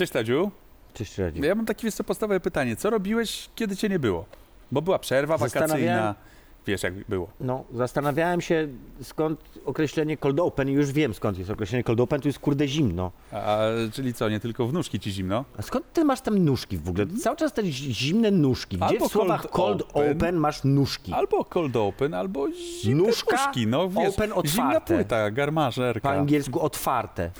Cześć Tadziu. Cześć Radziu. Ja mam takie podstawowe pytanie. Co robiłeś, kiedy cię nie było? Bo była przerwa wakacyjna. Wiesz, jak było. No, zastanawiałem się skąd określenie cold open i już wiem skąd jest określenie cold open, to jest kurde zimno. A, czyli co, nie tylko w nóżki ci zimno? A skąd ty masz tam nóżki w ogóle? Cały czas te zi- zimne nóżki. Gdzie Albo w słowach cold cold open, open, masz nóżki? Albo cold open, albo zimne Nóżka, nóżki. No wiesz, open zimna otwarte. płyta, Po garmażerka. angielsku otwarte.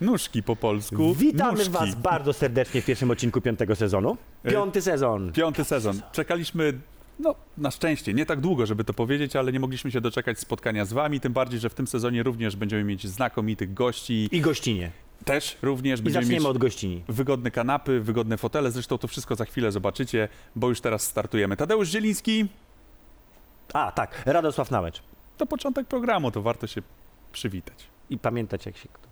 Nóżki po polsku. Witamy nóżki. was bardzo serdecznie w pierwszym odcinku piątego sezonu. Piąty sezon. Piąty sezon. Czekaliśmy, no na szczęście, nie tak długo, żeby to powiedzieć, ale nie mogliśmy się doczekać spotkania z wami, tym bardziej, że w tym sezonie również będziemy mieć znakomitych gości. I gościnie. Też również I będziemy zaczniemy mieć od gościni. wygodne kanapy, wygodne fotele. Zresztą to wszystko za chwilę zobaczycie, bo już teraz startujemy. Tadeusz Zieliński, A, tak, Radosław Nałecz. to początek programu, to warto się przywitać. I pamiętać jak się kto.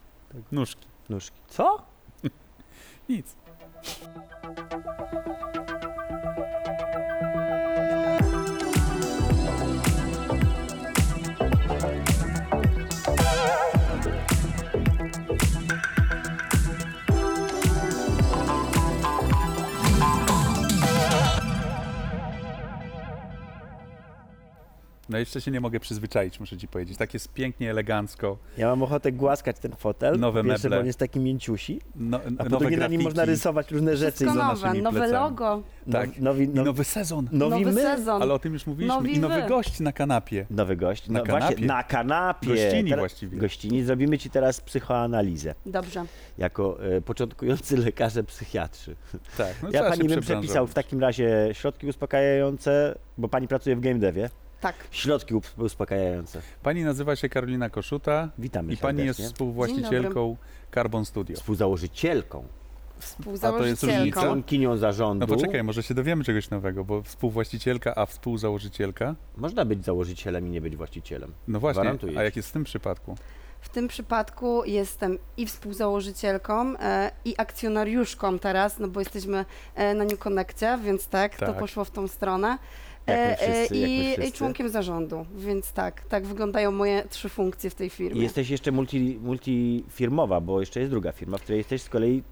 Nóżki. Nóżki. Co? Nic. No jeszcze się nie mogę przyzwyczaić, muszę ci powiedzieć. Tak jest pięknie, elegancko. Ja mam ochotę głaskać ten fotel. Nowe Pierwsze, meble. bo on jest taki mięciusi. No, A po nowe drugie na nim można rysować różne rzeczy. Wszystko nowe, nowe plecami. logo, Tak. Now, nowi, I no, nowy sezon. nowi nowy my. sezon. Ale o tym już mówiliśmy. Nowi I nowy wy. gość na kanapie. Nowy gość. Na No kanapie. właśnie, na kanapie. Gościni właściwie. Gościni. Zrobimy ci teraz psychoanalizę. Dobrze. Jako e, początkujący lekarze psychiatrzy. Tak, no ja pani bym przepisał w takim razie środki uspokajające, bo pani pracuje w game devie. Tak. Środki uspokajające. Pani nazywa się Karolina Koszuta Witamy i pani jest serdecznie. współwłaścicielką Carbon Studio. Współzałożycielką. Współzałożycielką. różnica? Członkinią zarządu. No poczekaj, może się dowiemy czegoś nowego, bo współwłaścicielka, a współzałożycielka? Można być założycielem i nie być właścicielem. No właśnie, Gwarantuję a ci. jak jest w tym przypadku? W tym przypadku jestem i współzałożycielką, e, i akcjonariuszką teraz, no bo jesteśmy e, na New Connectie, więc tak, to Tak. poszło w tą stronę. Jak my E, e, wszyscy, jak my I, wszyscy. I członkiem zarządu, więc tak, tak wyglądają moje trzy funkcje w tej firmie. I jesteś jeszcze multi, multifirmowa, bo jeszcze jest druga firma, w której jesteś z kolei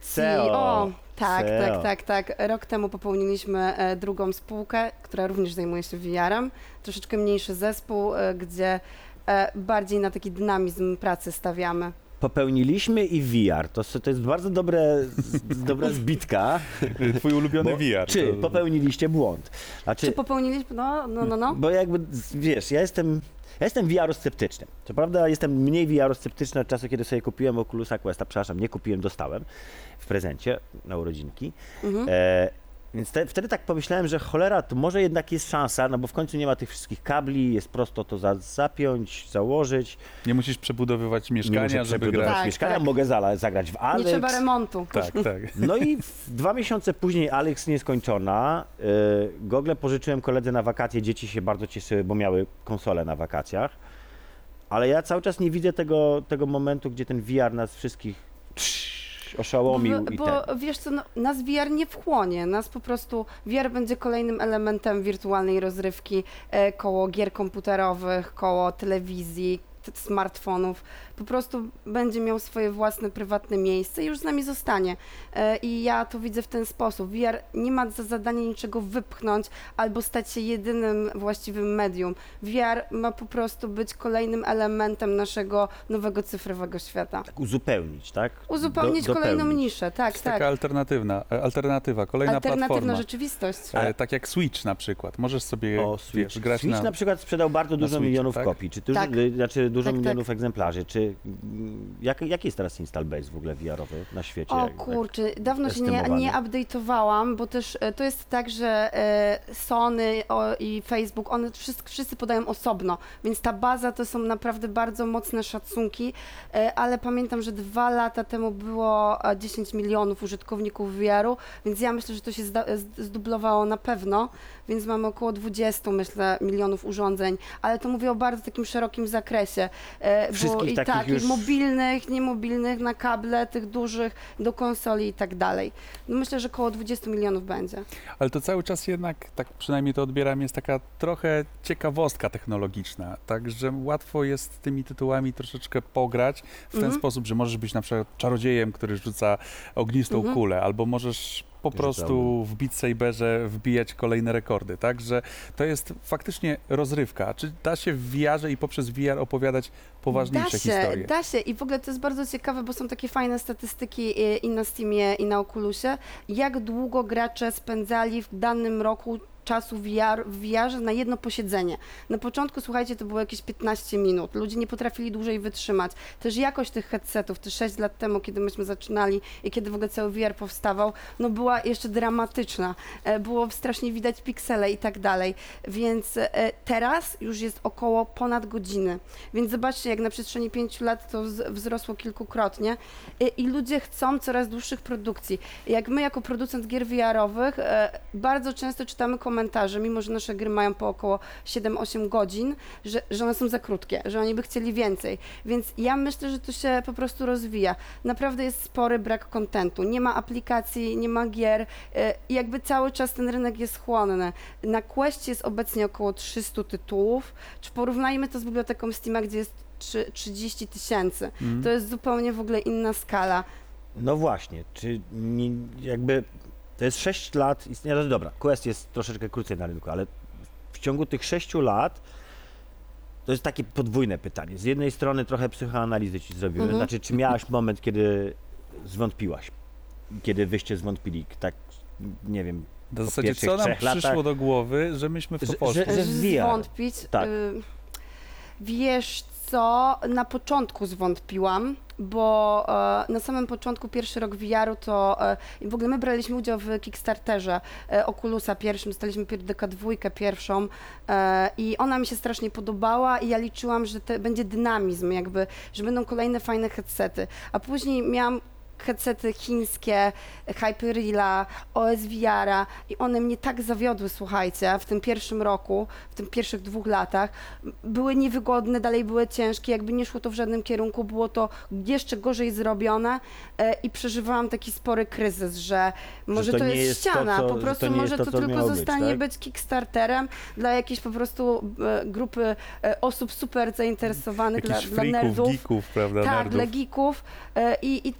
CEO. Tak, CEO. tak, tak, tak. Rok temu popełniliśmy e, drugą spółkę, która również zajmuje się VR-em. Troszeczkę mniejszy zespół, e, gdzie e, bardziej na taki dynamizm pracy stawiamy. Popełniliśmy i VR. To, to jest bardzo dobre, dobra zbitka. Twój ulubiony Bo, VR. czy to- popełniliście błąd? Znaczy, Czy popełniliśmy? No, no, no, no. Bo jakby, wiesz, ja jestem, ja jestem VR-sceptyczny. Co prawda jestem mniej VR-sceptyczny od czasu, kiedy sobie kupiłem Oculusa Questa. Przepraszam, nie kupiłem, dostałem w prezencie na urodzinki. Mhm. E, więc te, wtedy tak pomyślałem, że cholera, to może jednak jest szansa, no bo w końcu nie ma tych wszystkich kabli, jest prosto to za, zapiąć, założyć. Nie musisz przebudowywać nie muszę mieszkania, żeby przebudować grać. Tak, mieszkania, tak. mogę zala, zagrać w Nie Alex. trzeba remontu. Tak, tak. No i w, dwa miesiące później Alex nieskończona. Yy, gogle pożyczyłem koledze na wakacje. Dzieci się bardzo cieszyły, bo miały konsolę na wakacjach. Ale ja cały czas nie widzę tego, tego momentu, gdzie ten VR nas wszystkich oszołomił bo, i bo ten. wiesz co, no, nas VR nie wchłonie, nas po prostu VR będzie kolejnym elementem wirtualnej rozrywki e, koło gier komputerowych, koło telewizji, smartfonów. Po prostu będzie miał swoje własne, prywatne miejsce i już z nami zostanie. E, I ja to widzę w ten sposób. VR nie ma za zadanie niczego wypchnąć albo stać się jedynym właściwym medium. VR ma po prostu być kolejnym elementem naszego nowego cyfrowego świata. Tak uzupełnić, tak? Uzupełnić Do- kolejną dopełnić. niszę, To tak, jest tak. taka alternatywna, e, alternatywa, kolejna Alternatywna platforma. rzeczywistość. E, tak jak Switch na przykład. Możesz sobie O, wiesz, Switch. grać Switch na... na... przykład sprzedał bardzo dużo Switchu, milionów tak? kopii, czy dużo, Tak. znaczy dużo Tak, tak. milionów egzemplarzy. Czy jak, jaki jest teraz install base w ogóle VR-owy na świecie? O Jak- jak- kurczę, dawno się nie, nie update'owałam, bo też e, to jest tak, że e, Sony i Facebook, one wszyscy, wszyscy podają osobno, więc ta baza to są naprawdę bardzo mocne szacunki, e, ale pamiętam, że dwa lata temu było e, 10 milionów użytkowników VR-u, więc ja myślę, że to się zdublowało na pewno, więc mamy około 20, myślę, milionów urządzeń, ale to mówię o bardzo takim szerokim zakresie. Wszystkich takich takich już... mobilnych, niemobilnych, na kable, tych dużych, do konsoli i tak dalej. No myślę, że około 20 milionów będzie. Ale to cały czas jednak, tak przynajmniej to odbieram, jest taka trochę ciekawostka technologiczna. Także łatwo jest tymi tytułami troszeczkę pograć w ten Mhm. sposób, że możesz być na przykład czarodziejem, który rzuca ognistą Mhm. kulę, albo możesz po prostu w Beat Saberze wbijać kolejne rekordy. Także to jest faktycznie rozrywka. Czy da się w VR i poprzez VR opowiadać poważniejsze da się, historie? Da się i w ogóle to jest bardzo ciekawe, bo są takie fajne statystyki i, i na Steamie i na Oculusie, jak długo gracze spędzali w danym roku czasu w VR na jedno posiedzenie. Na początku, słuchajcie, to było jakieś 15 minut. Ludzie nie potrafili dłużej wytrzymać. Też jakość tych headsetów, te 6 lat temu, kiedy myśmy zaczynali i kiedy w ogóle cały VR powstawał, no była jeszcze dramatyczna. E, Było strasznie widać piksele i tak dalej. Więc e, teraz już jest około ponad godziny. Więc zobaczcie, jak na przestrzeni pięciu lat to wzrosło kilkukrotnie I, i ludzie chcą coraz dłuższych produkcji. Jak my jako producent gier VR-owych e, bardzo często czytamy komentarze, mimo że nasze gry mają po około 7-8 godzin, że, że one są za krótkie, że oni by chcieli więcej. Więc ja myślę, że to się po prostu rozwija. Naprawdę jest spory brak kontentu. Nie ma aplikacji, nie ma gier e, i jakby cały czas ten rynek jest chłonny. Na Questie jest obecnie około 300 tytułów. Czy porównajmy to z biblioteką Steama, gdzie jest trzy- 30 tysięcy. Mhm. To jest zupełnie w ogóle inna skala. No właśnie, czy nie, jakby to jest 6 lat istnienia, dobra, Quest jest troszeczkę krócej na rynku, ale w ciągu tych 6 lat to jest takie podwójne pytanie. Z jednej strony trochę psychoanalizy ci zrobiłem, Mhm. znaczy czy miałaś moment, kiedy zwątpiłaś, kiedy wyście zwątpili, tak nie wiem, W zasadzie, co nam trzech latach- przyszło do głowy, że myśmy w to Że- poszli? że- VR. Zwątpić. Tak. Y, wiesz co, na początku zwątpiłam, bo e, na samym początku, pierwszy rok VR-u, to e, w ogóle my braliśmy udział w Kickstarterze e, Oculusa pierwszym, dostaliśmy pierdeka dwójkę pierwszą i ona mi się strasznie podobała i ja liczyłam, że będzie dynamizm jakby, że będą kolejne fajne headsety, a później miałam headsety chińskie, Hyperreala, OSVR-a i one mnie tak zawiodły, słuchajcie, w tym pierwszym roku, w tym pierwszych dwóch latach. Były niewygodne, dalej były ciężkie, jakby nie szło to w żadnym kierunku, było to jeszcze gorzej zrobione e, i przeżywałam taki spory kryzys, że może to to, jest, jest to, ściana, co- po prostu to może to, to, tylko miało być, zostanie tak? być Kickstarterem dla jakiejś po prostu e, grupy e, osób super zainteresowanych, dla, Jakichś dla freaków, nerdów. geeków, prawda, Tak, nerdów. dla geeków i, i,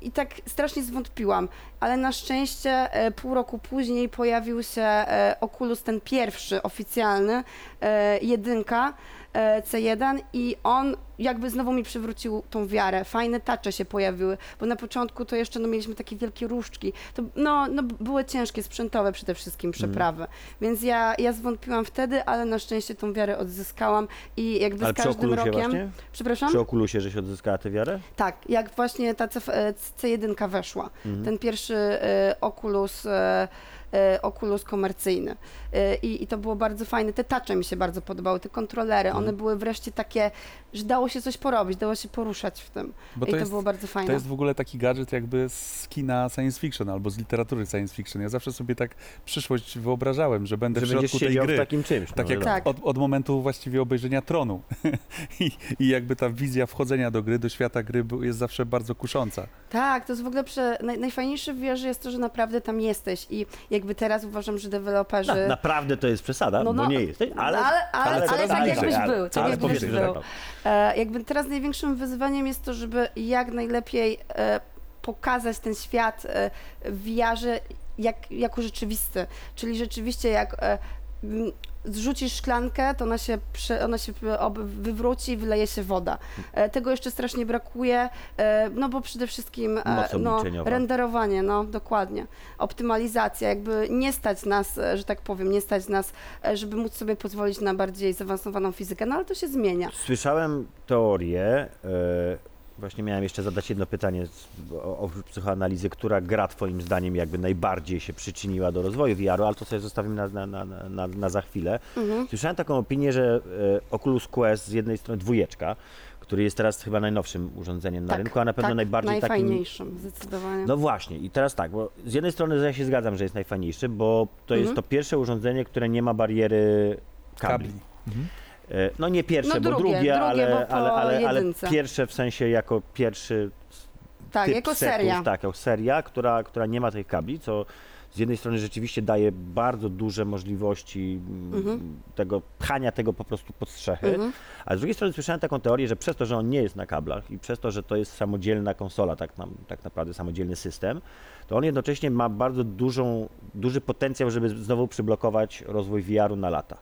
i tak strasznie zwątpiłam, ale na szczęście e, pół roku później pojawił się e, Oculus, ten pierwszy oficjalny, e, jedynka e, C1 i on jakby znowu mi przywrócił tą wiarę. Fajne tacze się pojawiły, bo na początku to jeszcze no, mieliśmy takie wielkie różdżki. To, no, no, były ciężkie, sprzętowe przede wszystkim przeprawy, więc ja, ja zwątpiłam wtedy, ale na szczęście tą wiarę odzyskałam i jakby ale z przy każdym Oculusie rokiem... właśnie? Przepraszam? Przy Oculusie, że się odzyskała tę wiarę? Tak, jak właśnie ta CF, e, C1 weszła. Mhm. Ten pierwszy e, Oculus, e, e, Oculus komercyjny. E, I, I to było bardzo fajne. Te tacze mi się bardzo podobały, te kontrolery. Mhm. One były wreszcie takie, że dało się coś porobić, dało się poruszać w tym. Bo I to to jest, było bardzo fajne. to jest w ogóle taki gadżet jakby z kina science fiction albo z literatury science fiction. Ja zawsze sobie tak przyszłość wyobrażałem, że będę Że w środku tej gry. w takim czymś. Tak no, jak. Tak. Od, od momentu właściwie obejrzenia tronu. I, I jakby ta wizja wchodzenia do gry, do świata gry jest zawsze bardzo kusząca. Tak, to jest w ogóle prze... naj, najfajniejsze w wierze jest to, że naprawdę tam jesteś i jakby teraz uważam, że deweloperzy... Na, naprawdę to jest przesada, No, bo no, nie jesteś, ale, ale, ale, ale, ale tak bliżej, jakbyś ale- był, tak ale jakbyś był. tak. E, jakby teraz największym wyzwaniem jest to, żeby jak najlepiej e, pokazać ten świat e, w VR-ze jak, jako rzeczywisty. Czyli rzeczywiście jak e, zrzucisz szklankę, to ona się, ona się wywróci i wyleje się woda. E, tego jeszcze strasznie brakuje, e, no bo przede wszystkim e, no, renderowanie, no dokładnie. Optymalizacja, jakby nie stać nas, że tak powiem, nie stać nas, żeby móc sobie pozwolić na bardziej zaawansowaną fizykę, no ale to się zmienia. Słyszałem teorię, właśnie miałem jeszcze zadać jedno pytanie o, o psychoanalizy, która gra twoim zdaniem jakby najbardziej się przyczyniła do rozwoju VR-u, ale to sobie zostawimy na, na, na, na, na za chwilę. Mhm. Słyszałem taką opinię, że e, Oculus Quest z jednej strony dwójeczka, który jest teraz chyba najnowszym urządzeniem na Tak, rynku, a na pewno tak, najbardziej takim najfajniejszym, zdecydowanie. No właśnie, i teraz tak, bo z jednej strony ja się zgadzam, że jest najfajniejszy, bo to jest Mhm. to pierwsze urządzenie, które nie ma bariery kabli. Mhm. E, No nie pierwsze, No bo drugie, drugie, drugie, ale, bo ale, ale, ale pierwsze w sensie jako pierwszy Tak, jako setów, seria. Tak, jako seria, która, która nie ma tych kabli, co z jednej strony rzeczywiście daje bardzo duże możliwości mm, Mhm. tego pchania tego po prostu pod strzechy, Mhm. a z drugiej strony słyszałem taką teorię, że przez to, że on nie jest na kablach i przez to, że to jest samodzielna konsola, tak, nam, tak naprawdę samodzielny system, to on jednocześnie ma bardzo dużą, duży potencjał, żeby znowu przyblokować rozwój VR-u na lata.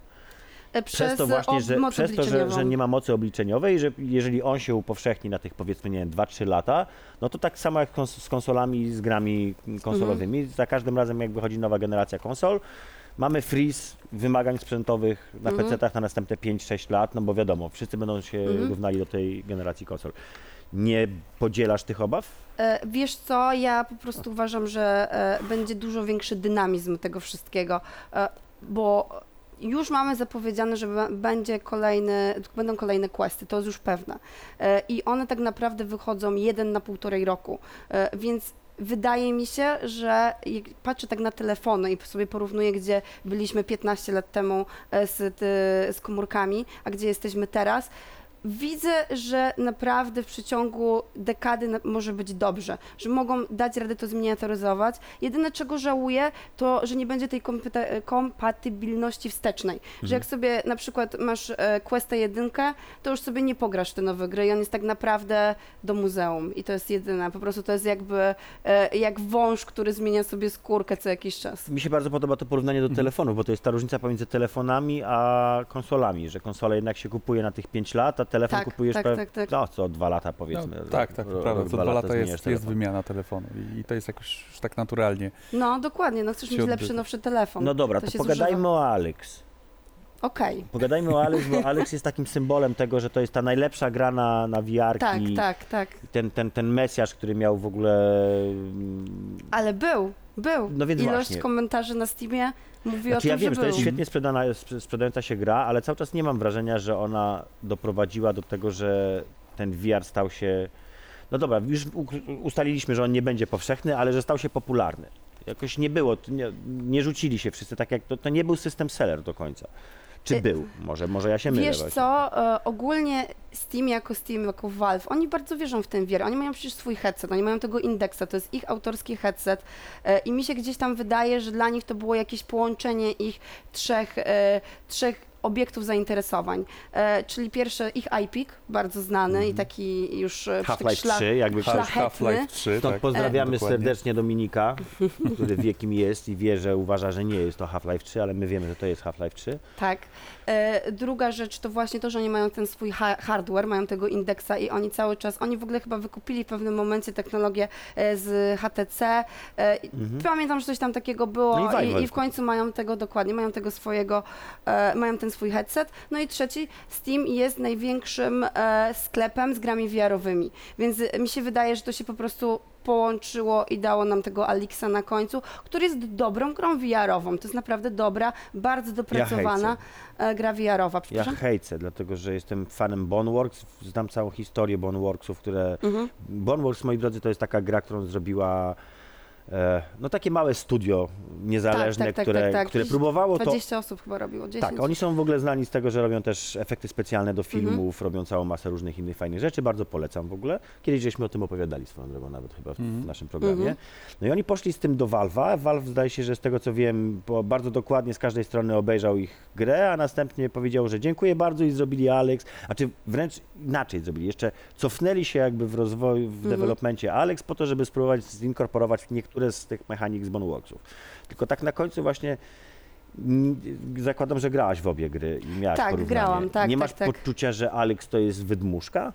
E, Przez to właśnie, że, przez to, że, że nie ma mocy obliczeniowej, że jeżeli on się upowszechni na tych powiedzmy, nie wiem, 2-3 lata, no to tak samo jak z konsolami, z grami konsolowymi, Mhm. za każdym razem jak wychodzi nowa generacja konsol, mamy freeze wymagań sprzętowych na Mhm. PC-tach na następne 5-6 lat, no bo wiadomo, wszyscy będą się Mhm. równali do tej generacji konsol. Nie podzielasz tych obaw? E, Wiesz co, ja po prostu uważam, że e, będzie dużo większy dynamizm tego wszystkiego, e, bo już mamy zapowiedziane, że będzie kolejny, będą kolejne questy, to jest już pewne. E, I one tak naprawdę wychodzą jeden na półtorej roku, E, więc wydaje mi się, że jak patrzę tak na telefony i sobie porównuję, gdzie byliśmy 15 lat temu e, z, z komórkami, a gdzie jesteśmy teraz, Widzę, że naprawdę w przeciągu dekady na- może być dobrze, że mogą dać radę to zminiaturyzować. Jedyne czego żałuję, to że nie będzie tej kompatybilności wstecznej. Że jak sobie na przykład masz e, Questa 1, to już sobie nie pograsz w te nowe gry i on jest tak naprawdę do muzeum i to jest jedyne. Po prostu to jest jakby e, jak wąż, który zmienia sobie skórkę co jakiś czas. Mi się bardzo podoba to porównanie Mhm. do telefonów, bo to jest ta różnica pomiędzy telefonami a konsolami, że konsolę jednak się kupuje na tych 5 lat, a telefon Tak, kupujesz tak, tak, tak. no co 2 lata No, powiedzmy. tak, tak, Ro- prawda. Co dwa dwa lata jest, jest wymiana telefonu i, i to jest jakoś już tak naturalnie. No dokładnie, no chcesz mieć odbywa. lepszy, nowszy telefon. No dobra, to to, pogadajmy zużywa. o Alex. Okej. Pogadajmy o Alex, bo Alex jest takim symbolem tego, że to jest ta najlepsza gra na, na VR. Tak, tak, tak. Ten, ten, ten mesjasz, który miał w ogóle. mm, Ale był, był. No więc Ilość właśnie. komentarzy na Steamie mówi o Znaczy tym, ja wiem, że że to jest świetnie sprzedana, sp- sprzedająca się gra, ale cały czas nie mam wrażenia, że ona doprowadziła do tego, że ten VR stał się. No dobra, już ustaliliśmy, że on nie będzie powszechny, ale że stał się popularny. Jakoś nie było, nie, nie rzucili się wszyscy tak jak to, to nie był system seller do końca. Czy Y, był? Może, może ja się mylę. Wiesz właśnie. co, e, ogólnie Steam jako Steam, jako Valve, oni bardzo wierzą w ten wier. Oni mają przecież swój headset, oni mają tego indeksa, to jest ich autorski headset e, i mi się gdzieś tam wydaje, że dla nich to było jakieś połączenie ich trzech, e, trzech obiektów zainteresowań. E, czyli pierwszy ich iPik, bardzo znany i taki już e, Half-Life szla- 3, jakby Szlachetny. Half-Life 3, Stąd tak. pozdrawiamy Dokładnie. serdecznie Dominika, który wie kim jest i wie, że uważa, że nie jest to Half-Life 3, ale my wiemy, że to jest Half-Life 3. Tak. E, druga rzecz to właśnie to, że oni mają ten swój ha- hardware, mają tego indeksa i oni cały czas, oni w ogóle chyba wykupili w pewnym momencie technologię e, z HTC. E, i Pamiętam, że coś tam takiego było Mhm. No i i, i w końcu mają tego dokładnie, mają tego swojego, e, mają ten swój headset. No i trzeci, Steam jest największym e, sklepem z grami VR-owymi, więc e, mi się wydaje, że to się po prostu połączyło i dało nam tego Alixa na końcu, który jest dobrą grą VR-ową. To jest naprawdę dobra, bardzo dopracowana e, gra VR-owa. Ja hejcę, dlatego że jestem fanem Boneworks, znam całą historię Boneworksów, które... Mhm. Boneworks, moi drodzy, to jest taka gra, którą zrobiła no takie małe studio niezależne, Tak, tak, tak, które, tak, tak. które próbowało to... 20 osób chyba robiło, 10. Tak, oni są w ogóle znani z tego, że robią też efekty specjalne do Mhm. filmów, robią całą masę różnych innych fajnych rzeczy, bardzo polecam w ogóle. Kiedyś żeśmy o tym opowiadali swoją drogą nawet chyba w, Mhm. w naszym programie. Mhm. No i oni poszli z tym do Valve'a. Valve zdaje się, że z tego co wiem, bo bardzo dokładnie z każdej strony obejrzał ich grę, a następnie powiedział, że dziękuję bardzo i zrobili Alex, a czy wręcz inaczej zrobili, jeszcze cofnęli się jakby w rozwoju, w Mhm. developmencie Alex po to, żeby spróbować zinkorporować niektóre z tych mechanik z Boneworksów. Tylko tak na końcu właśnie mm, zakładam, że grałaś w obie gry i miałaś Tak, porównanie. grałam, tak, Nie tak, masz tak. poczucia, że Alex to jest wydmuszka?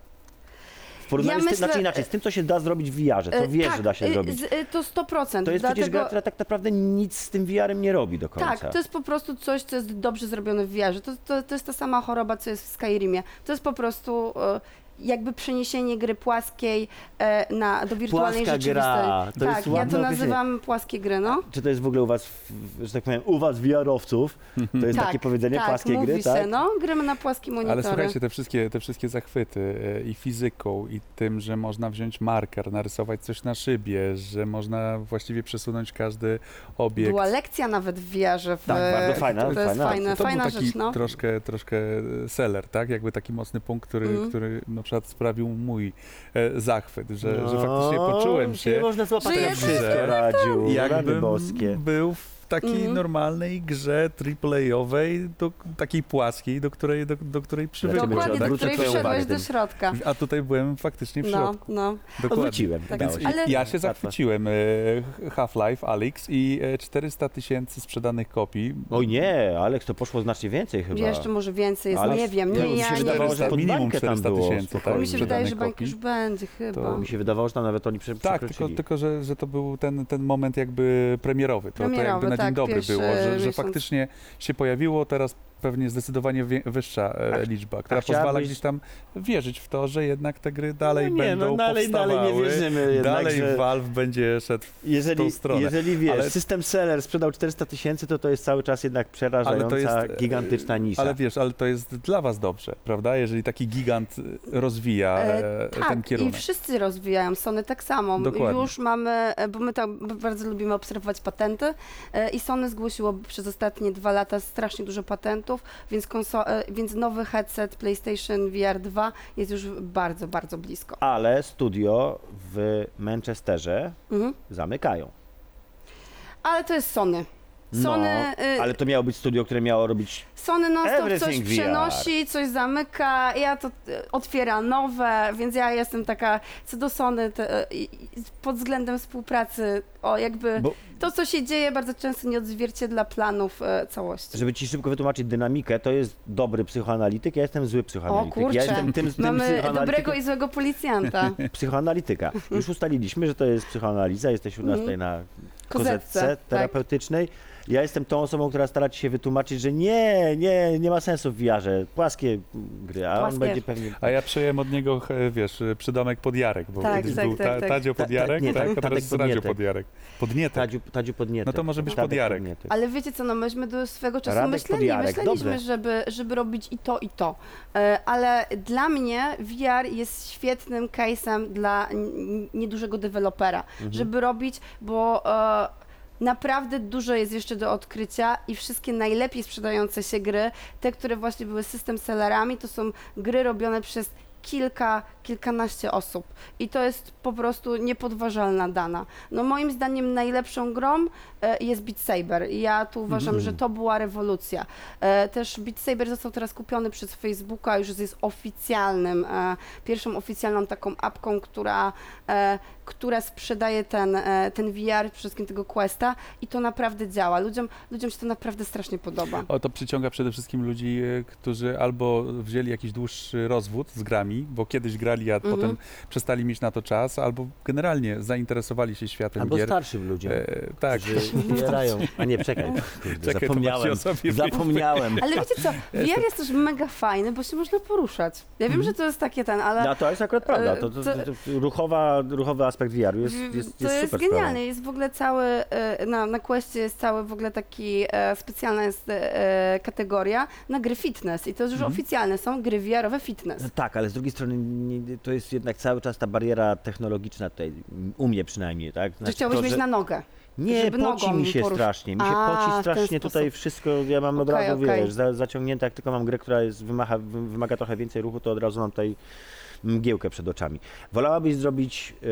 W porównaniu Ja z tym, myślę- znaczy inaczej, z tym, co się da zrobić w VR-ze, co E, wiesz, tak, że da się e, zrobić. z- e, To 100%. To jest przecież gra, która tak naprawdę nic z tym VR-em nie robi do końca. Tak, to jest po prostu coś, co jest dobrze zrobione w VR-ze. To, to, to jest ta sama choroba, co jest w Skyrimie. To jest po prostu e, jakby przeniesienie gry płaskiej e, na, do wirtualnej Płaska rzeczywistości. gra, to tak, jest ja ładne to określenie. nazywam płaskie gry, no. Czy to jest w ogóle u was, w- że tak powiem, u was VR-owców, to jest tak, takie powiedzenie, tak, płaskie mówi gry, się, tak? no, gramy na płaskie monitory. Ale słuchajcie, te wszystkie, te wszystkie zachwyty e, i fizyką, i tym, że można wziąć marker, narysować coś na szybie, że można właściwie przesunąć każdy obiekt. Była lekcja nawet w VR-ze. W, Tak, bardzo fajna, To jest fajna. fajne, to fajna był taki rzecz, no. troszkę, troszkę seller, tak? Jakby taki mocny punkt, który, Mhm. który na przykład sprawił mój e, zachwyt, że, że faktycznie No, poczułem się, można złapać Że że jednak- wszystko, Radziu, jakbym boskie. był w takiej Mhm. normalnej grze AAA-owej, do, takiej płaskiej, do której, do, do której przywykłem. Dokładnie, do której wszedłeś do środka. A tutaj byłem faktycznie w No, środku. no. Dokładnie. Odwróciłem, Tak, Więc. Ale- ja się zachwyciłem. e, Half-Life, Alyx i e, 400 tysięcy sprzedanych kopii. Oj nie, Aleks, to poszło znacznie więcej chyba. Jeszcze może więcej jest, Ale nie wiem, ja- nie, mi ja się nie wydawało, że minimum bańkę tam 400 było, tysięcy. spokojnie. Mi się wydaje, sprzedanych że bańka już będzie chyba. Mi się wydawało, że tam nawet oni prze, Tak, tylko, tylko że, że to był ten, ten moment jakby premierowy. To, to jakby Premierowy, na dzień tak, dobry było, że, że faktycznie się pojawiło, teraz pewnie zdecydowanie wyższa e, A- liczba, która a chciałabyś- pozwala gdzieś tam wierzyć w to, że jednak te gry dalej no nie, będą no dalej, powstawały. dalej nie wierzymy jednak, dalej że... Valve będzie szedł w Jeżeli, tą stronę. jeżeli wiesz, Ale- system seller sprzedał 400 tysięcy, to to jest cały czas jednak przerażająca, jest, e, gigantyczna nisza. Ale wiesz, ale to jest dla was dobrze, prawda? Jeżeli taki gigant e, rozwija E, e, ten tak, i kierunek. wszyscy rozwijają, Sony tak samo. Dokładnie. Już mamy, bo my tak bardzo lubimy obserwować patenty i Sony zgłosiło przez ostatnie dwa lata strasznie dużo patentów, więc, konso- e, więc nowy headset PlayStation VR 2 jest już bardzo, bardzo blisko. Ale studio w Manchesterze Mhm. zamykają. Ale to jest Sony. Sony, no, y, ale to miało być studio, które miało robić... Sony non stop coś Everything VR. przenosi, coś zamyka, ja to e, otwiera nowe, więc ja jestem taka, co do Sony, te, i pod względem współpracy, o jakby Bo, to, co się dzieje, bardzo często nie odzwierciedla planów całości. żeby ci szybko wytłumaczyć dynamikę, to jest dobry psychoanalityk, ja jestem zły O psychoanalityk. kurczę, ja jestem tym, tym mamy psychoanalitykiem- dobrego i złego policjanta. psychoanalityka. Już ustaliliśmy, że to jest psychoanaliza, jesteś u nas Mhm. tutaj na Kozetce, kozetce tak. terapeutycznej. Ja jestem tą osobą, która stara się wytłumaczyć, że nie, nie, nie ma sensu w VR-ze, płaskie gry, a Płaskie. on będzie pewnie... A ja przejąłem od niego, e, wiesz, e, przydomek Podjarek, bo Tak, kiedyś tak, był tak, ta, tak. Tadzio Ta- ta- Podjarek, nie, tak, tak, a teraz Podnietek. Podjarek. Podnietek. Tadziu, Tadziu podniety. No to może być Tadek Podjarek. Podnietek. Ale wiecie co, no myśmy do swego czasu Radek myśleli, Podjarek, myśleliśmy, żeby, żeby robić i to, i to. E, Ale dla mnie VR jest świetnym case'em dla niedużego dewelopera, Mhm. żeby robić, bo naprawdę dużo jest jeszcze do odkrycia i wszystkie najlepiej sprzedające się gry, te, które właśnie były system sellerami, to są gry robione przez kilka, kilkanaście osób. I to jest po prostu niepodważalna dana. No moim zdaniem najlepszą grą e, jest Beat Saber. I ja tu uważam, Mhm. że to była rewolucja. E, Też Beat Saber został teraz kupiony przez Facebooka, już jest oficjalnym, e, pierwszą oficjalną taką apką, która, e, która sprzedaje ten, e, ten VR, przede wszystkim tego Questa i to naprawdę działa. Ludziom, ludziom się to naprawdę strasznie podoba. O, to przyciąga przede wszystkim ludzi, e, którzy albo wzięli jakiś dłuższy rozwód z grami, bo kiedyś grali, a Mhm. potem przestali mieć na to czas, albo generalnie zainteresowali się światem Albo gier. starszym ludziom. E, tak, Którzy zbierają. A nie, czekaj. Kurde, Czekaj, zapomniałem. Maciej o sobie Zapomniałem. Ale wiecie co, VR jest też mega fajny, bo się można poruszać. Ja wiem, że to jest takie ten, ale... No to jest akurat prawda. To, to, to, to, ruchowa, ruchowa aspekt VR-u jest, jest, jest, to jest super genialne. Jest w ogóle cały, e, na, na Questie jest cały w ogóle taki, e, specjalna jest e, kategoria na gry fitness i to już Mhm. oficjalne są gry VR-owe fitness. No tak, ale z drugiej strony nie, to jest jednak cały czas ta bariera technologiczna tutaj, u mnie przynajmniej, tak? Znaczy chciałbyś to, mieć że- na nogę. Nie, poci mi się porusz- strasznie, mi się A, poci strasznie tutaj wszystko, ja mam od razu, okej. wiesz, za, zaciągnięte, jak tylko mam grę, która jest, wymaga, wy- wymaga trochę więcej ruchu, to od razu mam tutaj mgiełkę przed oczami. Wolałabyś zrobić e,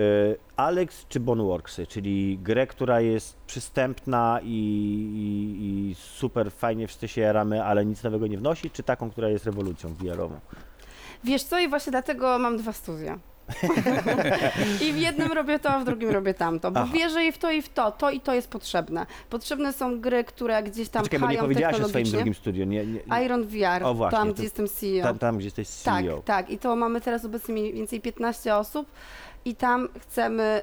Alex czy Boneworksy, czyli grę, która jest przystępna i, i, i super fajnie wszyscy się jaramy, ale nic nowego nie wnosi, czy taką, która jest rewolucją VR-ową? Wiesz co, i właśnie dlatego mam dwa studia. I w jednym robię to, a w drugim robię tamto, bo Aha. wierzę i w to, i w to. To i to jest potrzebne. Potrzebne są gry, które gdzieś tam Czekaj, bo nie pchają powiedziałaś o swoim technologicznie. drugim studiu. Nie, nie, Iron VR, O, właśnie, tam to- gdzie jestem CEO. tam, tam, gdzie jesteś Tak, CEO. tak. I to mamy teraz obecnie mniej więcej 15 osób i tam chcemy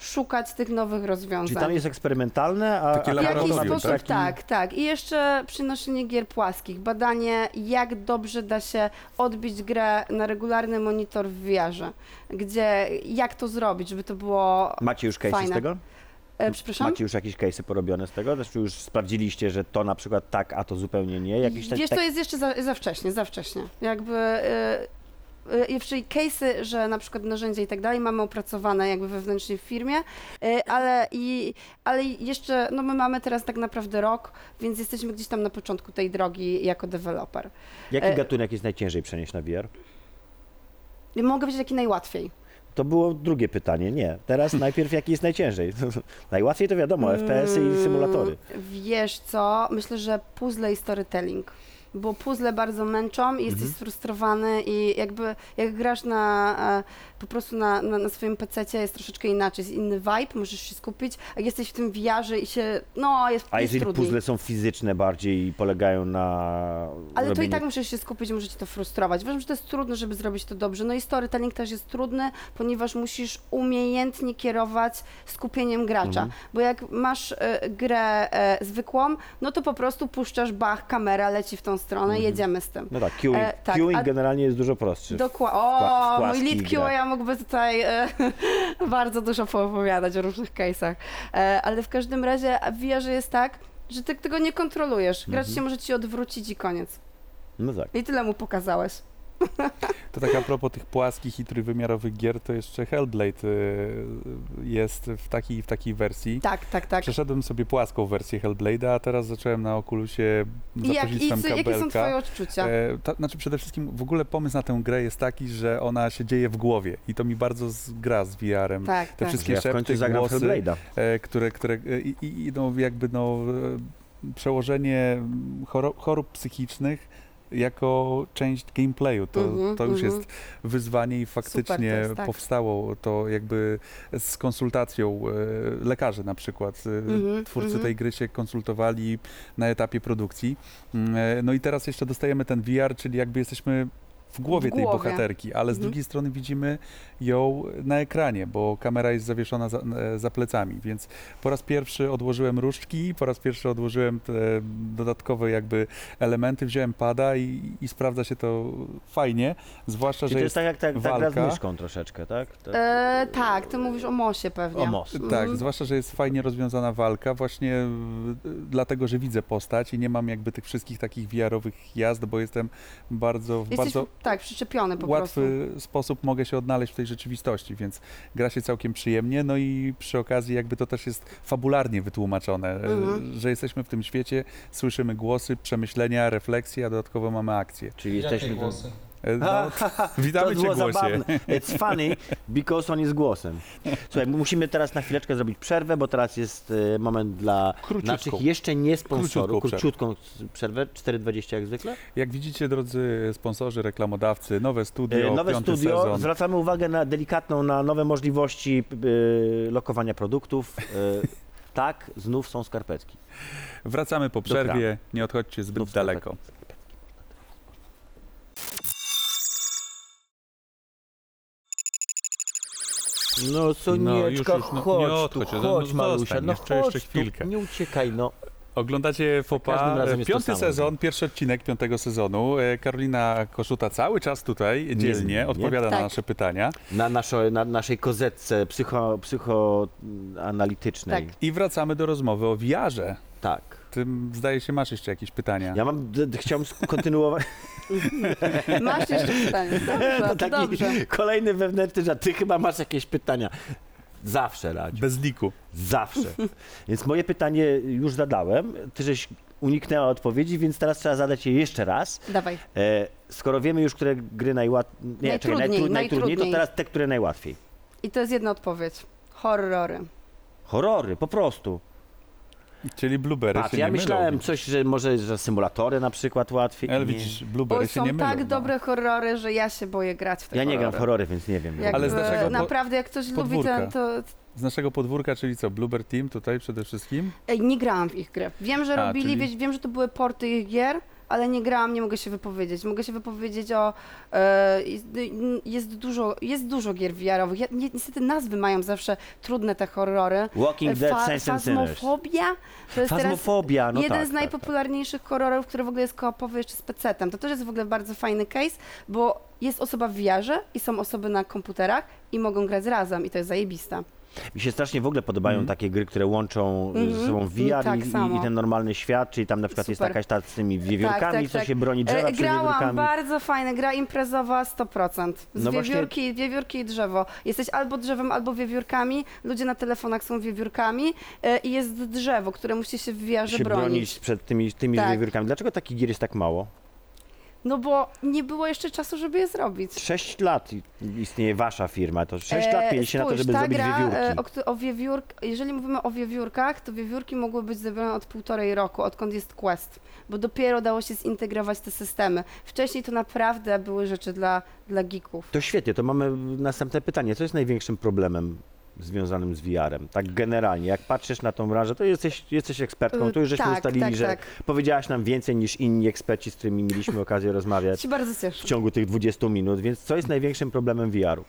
szukać tych nowych rozwiązań. Czyli tam jest eksperymentalne, a, Takie a W jakiś sposób taki- tak, tak. I jeszcze przynoszenie gier płaskich, badanie jak dobrze da się odbić grę na regularny monitor w VR-ze, gdzie jak to zrobić, żeby to było... Macie już case'y z tego? E, przepraszam? Macie już jakieś case'y porobione z tego? Znaczy już sprawdziliście, że to na przykład tak, a to zupełnie nie? Jakiś tak, Wiesz, tak... to jest jeszcze za, za wcześnie, za wcześnie. Jakby... y, Czyli case'y, że na przykład narzędzia i tak dalej mamy opracowane jakby wewnętrznie w firmie, y, ale, i, ale jeszcze, no my mamy teraz tak naprawdę rok, więc jesteśmy gdzieś tam na początku tej drogi jako deweloper. Jaki e- gatunek jest najciężej przenieść na VR? Mogę powiedzieć, jaki najłatwiej. To było drugie pytanie. Nie. Teraz najpierw jaki jest najciężej? Najłatwiej to wiadomo, FPS-y y i symulatory. Mm, Wiesz co, myślę, że puzzle i storytelling. Bo puzzle bardzo męczą i jesteś Mhm. sfrustrowany i jakby jak grasz na, e, po prostu na, na, na swoim pececie jest troszeczkę inaczej, jest inny vibe, możesz się skupić, a jesteś w tym VR-ze i się, no jest, A jest jeżeli trudniej. puzzle są fizyczne bardziej i polegają na Ale to i robieniu... tak musisz się skupić, może cię to frustrować. Uważam, że to jest trudne, żeby zrobić to dobrze. No i storytelling też jest trudny, ponieważ musisz umiejętnie kierować skupieniem gracza. Mhm. Bo jak masz e, grę e, zwykłą, no to po prostu puszczasz bach, kamera leci w tą stronę i jedziemy z tym. No tak, queuing, E, tak, queuing generalnie jest dużo prostszy. Dokładnie. O, mój lead. QA mógłby tutaj e, bardzo dużo poopowiadać o różnych case'ach. E, ale w każdym razie w VR jest tak, że ty tego nie kontrolujesz. Gracz Mhm. się może ci odwrócić i koniec. No tak. I tyle mu pokazałeś. To tak a propos tych płaskich i trójwymiarowych gier, to jeszcze Hellblade y, jest w takiej, w takiej wersji. Tak, tak, tak. Przeszedłem sobie płaską wersję Hellblade'a, a teraz zacząłem na Oculusie za I, jak, i pośrednictwem co, jakie są kabelka. twoje odczucia? E, to, znaczy przede wszystkim w ogóle pomysł na tę grę jest taki, że ona się dzieje w głowie i to mi bardzo z, gra z VR-em. tak, te tak. wszystkie Ja szepty, głosy, Hellblade'a. e, które, które e, i, i i no jakby no e, przełożenie chorób psychicznych jako część gameplayu. To, Mhm, to już mhm. jest wyzwanie i faktycznie jest, tak. powstało to jakby z konsultacją e, lekarzy na przykład. Mhm, Twórcy mhm. tej gry się konsultowali na etapie produkcji. Mm, e, No i teraz jeszcze dostajemy ten VR, czyli jakby jesteśmy w głowie W tej bohaterki, ale z Mhm. drugiej strony widzimy ją na ekranie, bo kamera jest zawieszona za, e, za plecami, więc po raz pierwszy odłożyłem różdżki, po raz pierwszy odłożyłem te dodatkowe jakby elementy, wziąłem pada i, i sprawdza się to fajnie, zwłaszcza, Czyli że to jest jest tak jak tak, tak gra z walka. myszką troszeczkę, tak? To... E, tak, ty mówisz o mosie pewnie. O most. Tak, Mhm. zwłaszcza, że jest fajnie rozwiązana walka, właśnie y, dlatego, że widzę postać i nie mam jakby tych wszystkich takich VR-owych jazd, bo jestem bardzo, w Jesteś, bardzo tak, przyczepiony po łatwy sposób mogę się odnaleźć w tej rzeczywistości, więc gra się całkiem przyjemnie, no i przy okazji jakby to też jest fabularnie wytłumaczone, y, Mhm. że jesteśmy w tym świecie, słyszymy głosy, przemyślenia, refleksje, a dodatkowo mamy akcję. Czyli Jakie jesteśmy... głosy? Y, No, witamy to Cię było głosie. zabawne. It's funny because on jest głosem. Słuchaj, musimy teraz na chwileczkę zrobić przerwę, bo teraz jest e, moment dla Króciutką. naszych jeszcze nie sponsorów. Króciutką Króciutką przerwę, 4,20 jak zwykle. Jak widzicie, drodzy sponsorzy, reklamodawcy, nowe studio, E, Nowe piąty studio, sezon. zwracamy uwagę na delikatną, na nowe możliwości e, lokowania produktów. E, tak, znów są skarpetki. Wracamy po przerwie, nie odchodźcie zbyt Znów daleko. skarpetki. No Sonieczka, już, już, no, nie chodź tu, odchodź, no, no, chodź zostań, Malusia, no jeszcze- chodź jeszcze tu, chwilkę. nie uciekaj, no. Oglądacie każdym FOPA, razem jest to piąty samo. sezon, pierwszy odcinek piątego sezonu. E, Karolina Koszuta cały czas tutaj dzielnie Niezmiennie. odpowiada na Tak. nasze pytania. Na, naszo, na naszej kozetce psycho, psychoanalitycznej. Tak. I wracamy do rozmowy o wiarze. tak. Ty, zdaje się, masz jeszcze jakieś pytania. Ja mam, d, d, chciałem kontynuować. Masz jeszcze pytanie. Dobrze, No to taki dobrze. kolejny wewnętrzny żart. Ty chyba masz jakieś pytania. Zawsze, Radziu. Bez liku. Zawsze. Więc moje pytanie już zadałem. Ty żeś uniknęła odpowiedzi, więc teraz trzeba zadać je jeszcze raz. Dawaj. E, skoro wiemy już, które gry najłatwiej. Nie, czekaj, Najtrudniej, najtru- najtrudniej, to najtrudniej. teraz te, które najłatwiej. I to jest jedna odpowiedź. Horrory. Horrory, po prostu. Czyli blueberry Patrz, się ja nie myślałem mylą. coś, że może że symulatory na przykład łatwiej. Ale Nie. widzisz, blueberry Bo się są nie mylą. tak no. dobre horrory, że ja się boję grać w te Ja nie gram w horrory. więc nie wiem. Jakby, Ale z naszego naprawdę, jak ktoś lubi podwórka. ten, to... Z naszego podwórka, czyli co, Blueberry Team tutaj przede wszystkim? Ej, nie grałam w ich grę. Wiem, że A, robili, czyli- wie, wiem, że to były porty ich gier, ale nie grałam, nie mogę się wypowiedzieć. Mogę się wypowiedzieć o... E, jest, jest, dużo, jest dużo gier VR-owych. Ja, ni- niestety nazwy mają zawsze trudne te horrory. Walking Dead, Fa- Saints and Sinners. To jest Fazmofobia, no jeden tak, z tak, tak. najpopularniejszych horrorów, który w ogóle jest koopowy jeszcze z PC-tem. To też jest w ogóle bardzo fajny case, bo jest osoba w VR-ze i są osoby na komputerach i mogą grać razem i to jest zajebiste. Mi się strasznie w ogóle podobają Mhm. takie gry, które łączą ze Mhm. sobą VR Tak i, i, samo. ten normalny świat, czyli tam na przykład jest Super. jakaś ta z tymi wiewiórkami, Tak, tak, co tak. się broni drzewa E, przed Grałam, wiewiórkami. bardzo fajna, gra imprezowa 100%. Z No właśnie- wiewiórki, wiewiórki i drzewo. Jesteś albo drzewem, albo wiewiórkami, ludzie na telefonach są wiewiórkami e, i jest drzewo, które musi się w się bronić. bronić przed tymi, tymi Tak. wiewiórkami. Dlaczego takich gier jest tak mało? No bo nie było jeszcze czasu, żeby je zrobić. 6 lat istnieje wasza firma, to 6 E, lat mieliście na to, żeby ta zrobić gra, wiewiórki. e, O, któ- o wiewiórk, jeżeli mówimy o wiewiórkach, to wiewiórki mogły być zrobione od półtorej roku, odkąd jest Quest, bo dopiero dało się zintegrować te systemy. Wcześniej to naprawdę były rzeczy dla, dla geeków. To świetnie, to mamy następne pytanie. Co jest największym problemem związanym z VR-em? Tak generalnie, jak patrzysz na tą branżę, to jesteś, jesteś ekspertką, Y, tu już żeśmy tak, ustalili, tak, że tak. powiedziałaś nam więcej niż inni eksperci, z którymi mieliśmy okazję rozmawiać Się bardzo w cieszę. ciągu tych 20 minut, więc co jest największym problemem VR-u?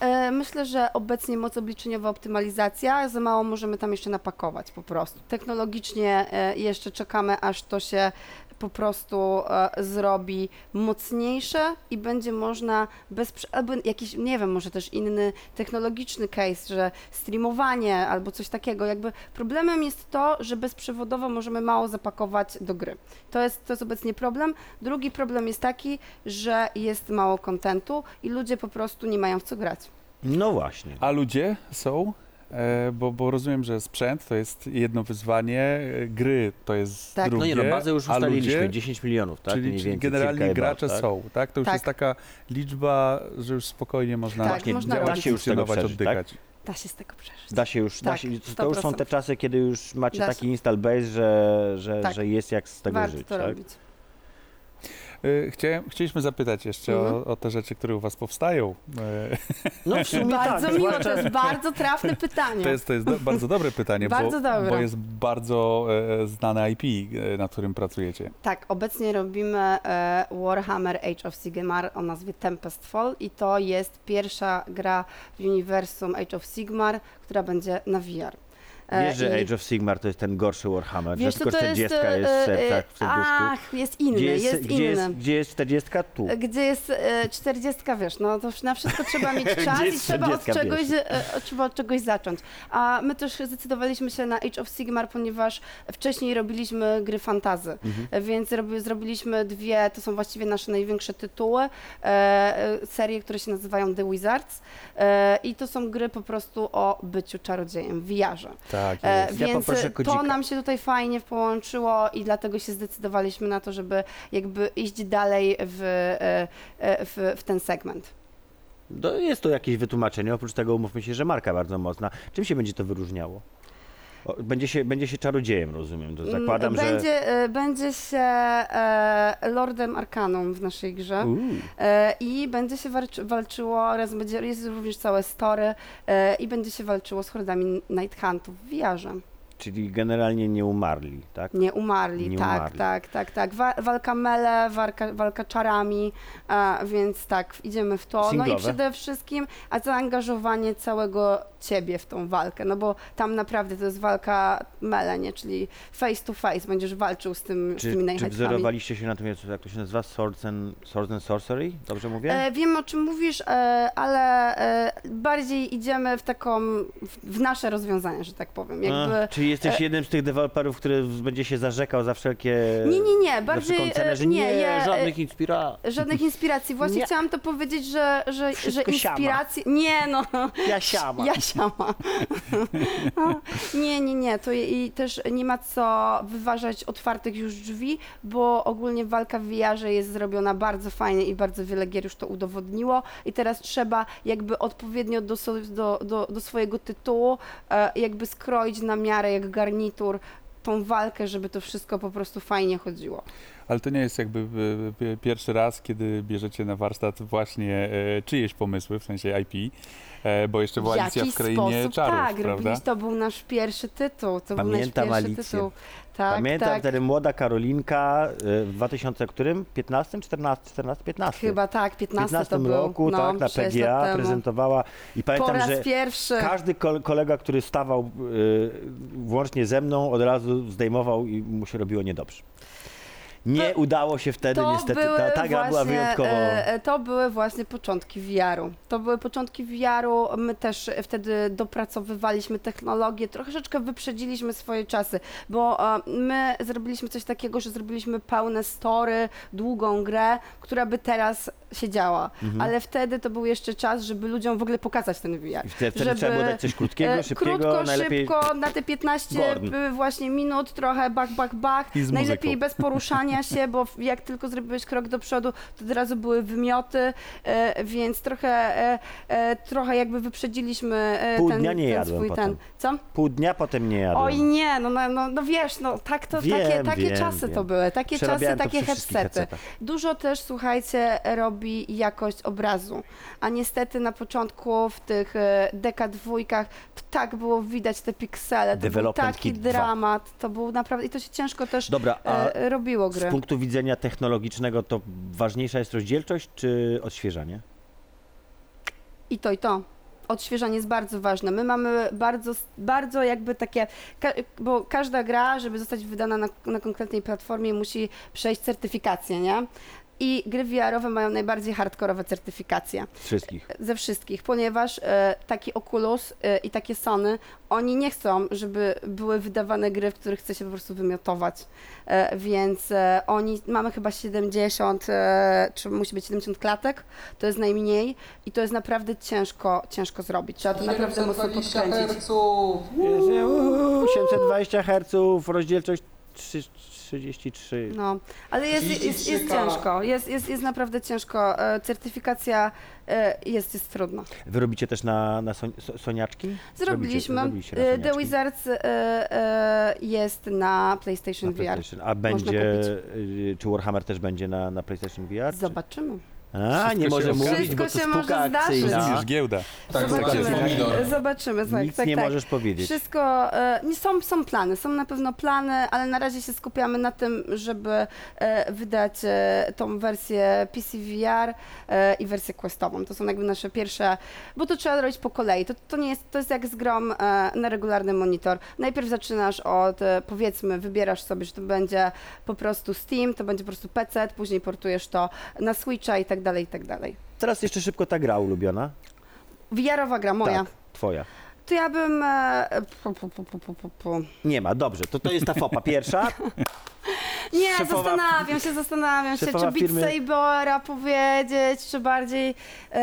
E, Myślę, że obecnie moc obliczeniowa optymalizacja, za mało możemy tam jeszcze napakować po prostu. Technologicznie e, jeszcze czekamy, aż to się po prostu e, zrobi mocniejsze i będzie można bez, prze- albo jakiś, nie wiem, może też inny technologiczny case, że streamowanie albo coś takiego. Jakby problemem jest to, że bezprzewodowo możemy mało zapakować do gry. To jest, to jest obecnie problem. Drugi problem jest taki, że jest mało kontentu i ludzie po prostu nie mają w co grać. No właśnie. A ludzie są? E, bo, bo rozumiem, że sprzęt to jest jedno wyzwanie, e, gry to jest Tak. drugie, No nie no, bazę już a ustaliliśmy, ludzie, 10 milionów, tak? czyli, czyli generalnie gracze tak? są, tak? To już Tak. jest taka liczba, że już spokojnie można Tak, Właśnie, można da się już tego przeżyć, tak? oddychać. Da się z tego przeżyć. Da się już, da Tak, się, to już są te 100%. czasy, kiedy już macie taki install base, że, że, Tak. że jest jak z tego Warto żyć, to tak? robić. E, Chciałem, chcieliśmy zapytać jeszcze Mhm. o, o te rzeczy, które u was powstają. E, No w sumie Bardzo tak. miło, to jest bardzo trafne pytanie. To jest, to jest do, bardzo dobre pytanie, bo, Bardzo dobre. bo jest bardzo e, znane IP, e, na którym pracujecie. Tak, obecnie robimy e, Warhammer Age of Sigmar o nazwie Tempest Fall i to jest pierwsza gra w uniwersum Age of Sigmar, która będzie na VR. E, Wiesz, że Age of Sigmar to jest ten gorszy Warhammer, Wiesz, że tylko to jest, 40 e, jest w e, sercach, w serduszku. Ach, jest inny, Gdzie jest, jest, gdzie inny. jest, gdzie jest 40? Tu. Gdzie jest e, 40, wiesz, no to na wszystko trzeba mieć czas i trzeba od, 40, czegoś, trzeba od czegoś zacząć. A my też zdecydowaliśmy się na Age of Sigmar, ponieważ wcześniej robiliśmy gry fantazy, Mhm. Więc robi, zrobiliśmy dwie, to są właściwie nasze największe tytuły, e, serie, które się nazywają The Wizards e, i to są gry po prostu o byciu czarodziejem w VR-ze. Tak E, jest. Ja więc poproszę to kodzika. nam się tutaj fajnie połączyło i dlatego się zdecydowaliśmy na to, żeby jakby iść dalej w, e, e, w, w ten segment. To jest to jakieś wytłumaczenie, oprócz tego umówmy się, że marka bardzo mocna. Czym się będzie to wyróżniało? O, Będzie się, będzie się czarodziejem, rozumiem. To zakładam, Mm, będzie, że... e, będzie się e, Lordem Arkanum w naszej grze. Uuu. E, I będzie się walczy, walczyło, raz będzie, jest również całe story e, i będzie się walczyło z hordami Night Huntów w VR-ze. Czyli generalnie nie umarli, tak? Nie umarli, Nie tak, umarli. tak, tak, tak. Wa walka mele, walka, walka czarami, a, więc tak, idziemy w to. No i Singlowe? przede wszystkim a zaangażowanie całego ciebie w tą walkę, no bo tam naprawdę to jest walka mele, nie? Czyli face to face będziesz walczył z, tym, z Czy, tymi czy najchętniej. wzorowaliście się na tym, jak to się nazywa? Swords and, Swords and Sorcery? Dobrze mówię? E, wiem o czym mówisz, e, ale e, bardziej idziemy w taką, w, w nasze rozwiązania, że tak powiem. Jakby, A, czyli jesteś e, jednym z tych deweloperów, który będzie się zarzekał za wszelkie... nie, nie, nie, bardziej wszelką cenę, e, że nie, nie, ja, e, żadnych inspiracji. Żadnych inspiracji. Właśnie Nie. chciałam to powiedzieć, że, że, że siama. inspiracji. Nie no. Ja siama. Ja siama. nie, nie, nie. To i też nie ma co wyważać otwartych już drzwi, bo ogólnie walka w VR-ze jest zrobiona bardzo fajnie i bardzo wiele gier już to udowodniło. I teraz trzeba jakby odpowiednio do, do, do, do swojego tytułu e, jakby skroić na miarę jak garnitur tą walkę, żeby to wszystko po prostu fajnie chodziło. Ale to nie jest jakby e, e, pierwszy raz, kiedy bierzecie na warsztat właśnie e, czyjeś pomysły, w sensie IP. bo jeszcze była Alicja w Krainie sposób, Czarów, tak, prawda? robiliśmy, to był nasz pierwszy tytuł, to Pamiętam był nasz pierwszy Alicję. tytuł. Tak, Pamiętam tak. wtedy młoda Karolinka y, w 2000 którym? 15, 14, 14, 15. Chyba tak, w 15 15 to był. roku, no, tak, na sześć lat PGA temu. prezentowała i Po pamiętam, raz że pierwszy. każdy kol- kolega, który stawał y, włącznie ze mną, od razu zdejmował i mu się robiło niedobrze. Nie udało się wtedy To niestety, były ta, ta gra była właśnie, wyjątkowo... e, e, To były właśnie początki VR-u. To były początki VR-u. My też wtedy dopracowywaliśmy technologię, troszeczkę wyprzedziliśmy swoje czasy, bo e, my zrobiliśmy coś takiego, że zrobiliśmy pełne story, długą grę, która by teraz się działa. Mhm. Ale wtedy to był jeszcze czas, żeby ludziom w ogóle pokazać ten VR. I wtedy, żeby, trzeba było dać coś krótkiego, E, szybkiego, Krótko, najlepiej... szybko, na te 15 Gorn. y, właśnie minut, trochę bach, bach, bach. I z Najlepiej muzyką. bez poruszania się, bo jak tylko zrobiłeś krok do przodu, to od razu były wymioty, e, więc trochę, e, e, trochę jakby wyprzedziliśmy e, Pół ten, dnia nie ten jadłem swój potem. ten. Co? Pół dnia potem nie jadłem. Oj nie, no, no, no, no wiesz, no tak to, Wiem, takie, takie wiem, czasy wiem. to były, takie czasy, Przerabiałem to takie przy wszystkich headsety. headsetach. Dużo też, słuchajcie, robi jakość obrazu, a niestety na początku w tych e, dekadwójkach to tak było widać te piksele, to był Development taki Kit 2. dramat, to był naprawdę, i to się ciężko też Dobra, a e, robiło z gry. punktu widzenia technologicznego to ważniejsza jest rozdzielczość czy odświeżanie? I to, i to. Odświeżanie jest bardzo ważne. My mamy bardzo, bardzo jakby takie, ka- bo każda gra, żeby zostać wydana na, na konkretnej platformie, musi przejść certyfikację, nie? I gry VR-owe mają najbardziej hardkorowe certyfikacje. Wszystkich. ze wszystkich, ponieważ e, taki Oculus e, i takie Sony, oni nie chcą, żeby były wydawane gry, w których chce się po prostu wymiotować. E, więc e, oni, mamy chyba 70, e, czy musi być 70 klatek, to jest najmniej i to jest naprawdę ciężko, ciężko zrobić. Trzeba to naprawdę mocno 720 podkręcić. herców. Jest, uuu, 720 Hz, rozdzielczość trzy- 33. No, ale jest, jest, jest, jest 33K. ciężko, jest, jest, jest naprawdę ciężko. E, certyfikacja e, jest, jest trudna. Wy robicie też na, na so- soniaczki? Zrobiliśmy. Zrobiliście na E, The soniaczki. Wizards e, e, jest na PlayStation Na VR. PlayStation. A będzie, y, czy Warhammer też będzie na, na PlayStation VR? czy- Zobaczymy. A, Wszystko nie się może okaże. mówić, Wszystko bo to się spółka może zdarzyć. Akcyjna. giełda. Tak, Zobaczymy. zobaczymy. pomidor. Zobaczymy, tak, Nic tak, nie tak. możesz powiedzieć. Wszystko, e, nie są, są plany, są na pewno plany, ale na razie się skupiamy na tym, żeby e, wydać e, tą wersję PC VR e, i wersję questową. To są jakby nasze pierwsze, bo to trzeba robić po kolei. To, to nie jest, to jest jak z grom e, na regularny monitor. Najpierw zaczynasz od, e, powiedzmy, wybierasz sobie, że to będzie po prostu Steam, to będzie po prostu PC, później portujesz to na Switcha i tak dalej, i tak dalej. Teraz jeszcze szybko ta gra ulubiona. VR-owa gra moja. Tak, twoja. To ja bym. E, pu, pu, pu, pu, pu, pu. Nie ma, dobrze, to to jest ta fopa pierwsza. Nie, Szefowa- zastanawiam się, zastanawiam się, szefowa czy Beat firmy- Sabera powiedzieć, czy bardziej, e,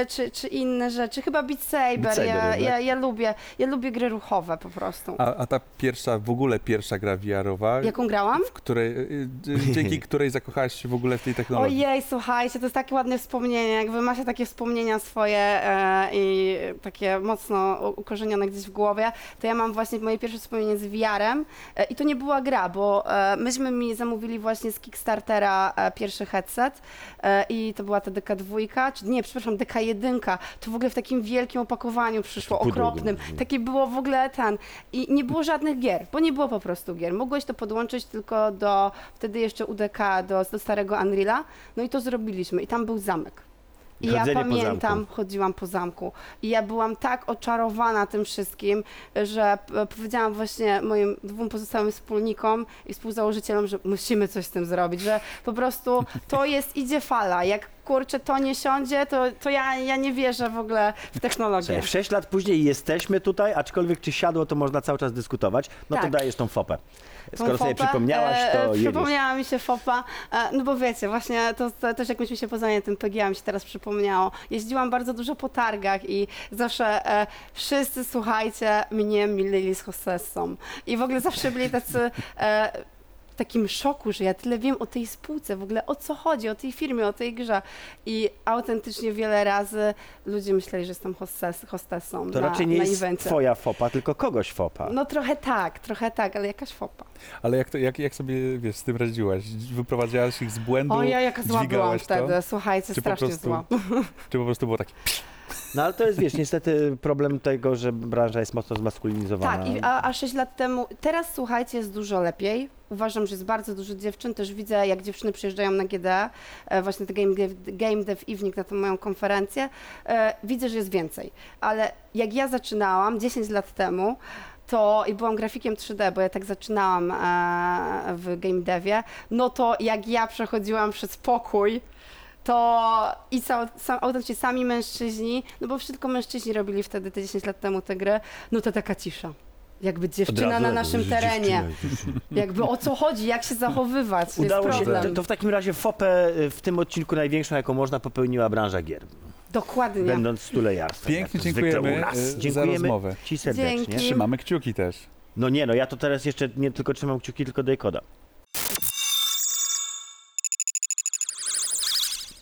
e, czy, czy inne rzeczy. Chyba Beat Saber, Beat Saber ja, jednak. ja, ja lubię, ja lubię gry ruchowe po prostu. A, a ta pierwsza, w ogóle pierwsza gra VR-owa, Jaką grałam? w której, y, y, dzięki której zakochałaś się w ogóle w tej technologii. Ojej, słuchajcie, to jest takie ładne wspomnienie, jakby macie takie wspomnienia swoje e, i takie mocno u- ukorzenione gdzieś w głowie, to ja mam właśnie moje pierwsze wspomnienie z VR-em e, i to nie była gra, bo e, myśmy mi zamówili właśnie z Kickstartera e, pierwszy headset e, i to była ta DK2, czy nie, przepraszam, DK1, to w ogóle w takim wielkim opakowaniu przyszło, okropnym, no. takie było w ogóle ten i nie było żadnych gier, bo nie było po prostu gier, mogłeś to podłączyć tylko do, wtedy jeszcze UDK, do, do starego Unreala, no i to zrobiliśmy. I tam był zamek. I ja Chodzenie po pamiętam, zamku. chodziłam po zamku i ja byłam tak oczarowana tym wszystkim, że p- powiedziałam właśnie moim dwóm pozostałym wspólnikom i współzałożycielom, że musimy coś z tym zrobić, że po prostu to jest, idzie fala, jak kurczę to nie siądzie, to, to ja, ja nie wierzę w ogóle w technologię. W 6 lat później jesteśmy tutaj, aczkolwiek czy siadło, to można cały czas dyskutować. No to Tak. dajesz tą fopę. Tą Skoro sobie fopę. przypomniałaś, E, to jedziesz. Przypomniała mi się fopa, e, no bo wiecie, właśnie to, to też jak myśmy się poznali na tym PGA mi się teraz przypomniało. Jeździłam bardzo dużo po targach i zawsze e, wszyscy, słuchajcie, mnie mylili z hostessą. I w ogóle zawsze byli tacy... E, w takim szoku, że ja tyle wiem o tej spółce, w ogóle o co chodzi, o tej firmie, o tej grze. I autentycznie wiele razy ludzie myśleli, że jestem hostes, hostessą To na, raczej nie na jest evencie. twoja fopa, tylko kogoś fopa. No trochę tak, trochę tak, ale jakaś fopa. Ale jak, to, jak, jak sobie wiesz, z tym radziłaś? Wyprowadzałaś ich z błędu? O ja jaka zła byłam dźwigałaś to? wtedy, słuchajcie, Czy strasznie prostu- zła. Czy po prostu było takie No ale to jest, wiesz, niestety problem tego, że branża jest mocno zmaskulinizowana. Tak, i, a, a 6 lat temu, teraz słuchajcie, jest dużo lepiej. Uważam, że jest bardzo dużo dziewczyn. Też widzę, jak dziewczyny przyjeżdżają na GD, e, właśnie te Game Dev, Game Dev Evening, na tę moją konferencję. E, widzę, że jest więcej. Ale jak ja zaczynałam 10 lat temu, to i byłam grafikiem 3D, bo ja tak zaczynałam e, w game devie, no to jak ja przechodziłam przez pokój, to i sam, sam, autentycznie sami mężczyźni, no bo tylko mężczyźni robili wtedy te 10 lat temu te gry, no to taka cisza. Jakby dziewczyna na naszym terenie. Jakby o co chodzi, jak się zachowywać, Udało jest się, problem. to, to w takim razie fopę y, w tym odcinku największą, jaką można, popełniła branża gier, Dokładnie. będąc stulejarstwem. Pięknie jak to zwykle dziękujemy, u nas. y, za Dziękujemy rozmowę. Ci serdecznie. Dzięki. Trzymamy kciuki też. No nie, no ja to teraz jeszcze nie tylko trzymam kciuki, tylko Daykoda.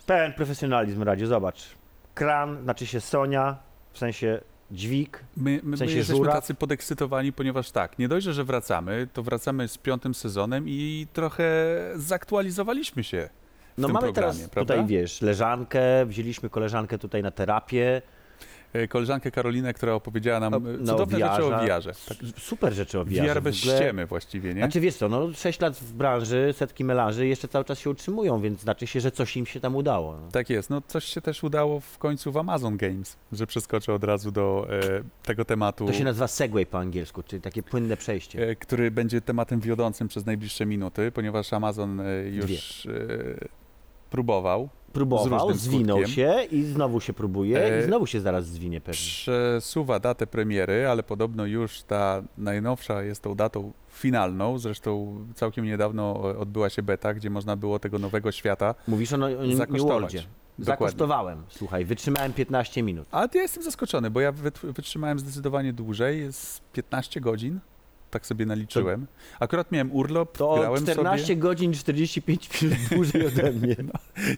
Pełen profesjonalizm Radziu, zobacz. Kran, znaczy się Sonia, w sensie dźwig. My, my, W sensie my jesteśmy żuraw? tacy podekscytowani, ponieważ tak, nie dość, że wracamy, to wracamy z piątym sezonem i trochę zaktualizowaliśmy się. W No tym mamy programie, teraz prawda? tutaj, wiesz, leżankę, wzięliśmy koleżankę tutaj na terapię. E, Koleżankę Karolinę, która opowiedziała nam e, no, cudowne o rzeczy o. VR-ze. Tak, Super rzeczy o VR. VR bez ściemy właściwie, nie? Znaczy wiesz co, no 6 lat w branży, setki melarzy jeszcze cały czas się utrzymują, więc znaczy się, że coś im się tam udało. No. Tak jest. No coś się też udało w końcu w Amazon Games, że przeskoczę od razu do e, tego tematu, To się nazywa segway po angielsku, czyli takie płynne przejście. e, który będzie tematem wiodącym przez najbliższe minuty, ponieważ Amazon e, już e, próbował. Próbował, zwinął skutkiem. się i znowu się próbuje i E, znowu się zaraz zwinie pewnie. Przesuwa datę premiery, ale podobno już ta najnowsza jest tą datą finalną. Zresztą całkiem niedawno odbyła się beta, gdzie można było tego nowego świata Mówisz o, no, o zakosztować. Dokładnie. Zakosztowałem, słuchaj, wytrzymałem 15 minut. Ale ja jestem zaskoczony, bo ja wyt- wytrzymałem zdecydowanie dłużej, z 15 godzin. Tak sobie naliczyłem. Akurat miałem urlop, To grałem 14 sobie. godzin 45 minut dłużej ode mnie.